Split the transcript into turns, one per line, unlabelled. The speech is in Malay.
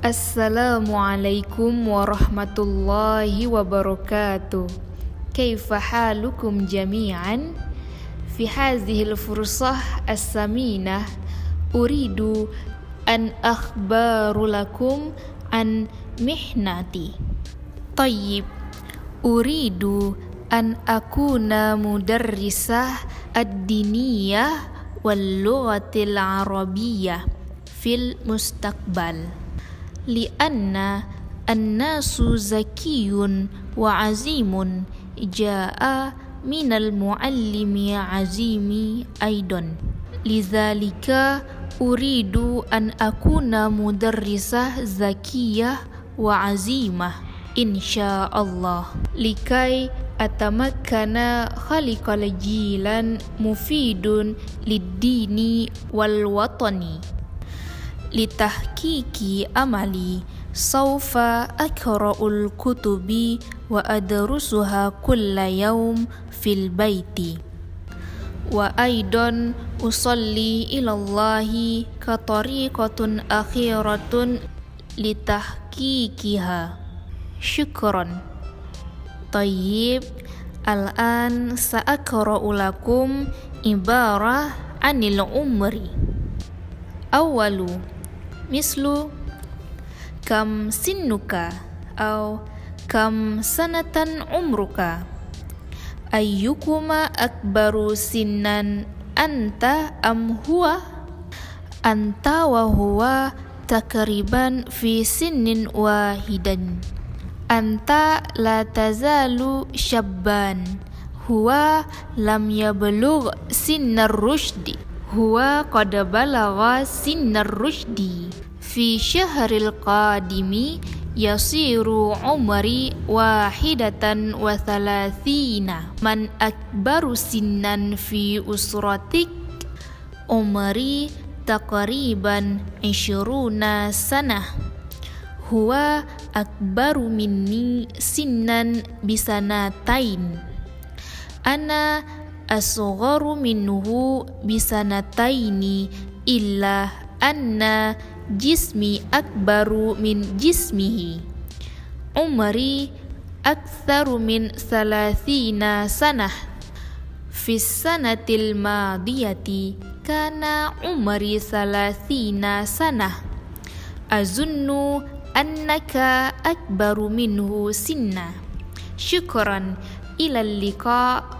Assalamualaikum warahmatullahi wabarakatuh. كيف حالكم جميعا؟ في هذه الفرصة الثمينة أريد أن أخبر لكم عن محنتي. طيب أريد أن أكون مدرسة الدينية واللغة العربية في المستقبل li'anna an-nasu zakiyun wa azimun ja'a min al-muallimi azimi aidon lidzalika uridu an akuna mudarrisah zakiyah wa azimah insyaallah likai atamakkana khaliqal jilan mufidun lid-dini wal watani litahkiki amali saufa akra'ul kutubi wa adrusuha kulla yawm fil baiti wa aidon usalli ila Allahi ka tariqatun akhiratun litahkikiha syukran tayyib al'an sa'akra'u lakum ibarah anil umri awalu mislu kam sinnuka au kam sanatan umruka. Ayyukuma akbaru sinnan anta am huwa? Anta wa huwa takriban fi sinnin wahidan. Anta la tazalu syabban. Huwa lam yablugh sinnar rusydi huwa qad balagha sinnar rushdi. Fi syahril qadimi yasiru umri wahidatan wa thalathina. Man akbaru sinnan fi usratik umri taqriban ishruna sanah huwa akbaru minni sinnan bisanatain. Ana أصغر منه بسنتين إلا أن جسمي أكبر من جسمه عمري أكثر من ثلاثين سنة في السنة الماضية كان عمري ثلاثين سنة أظن أنك أكبر منه سنا شكرا إلى اللقاء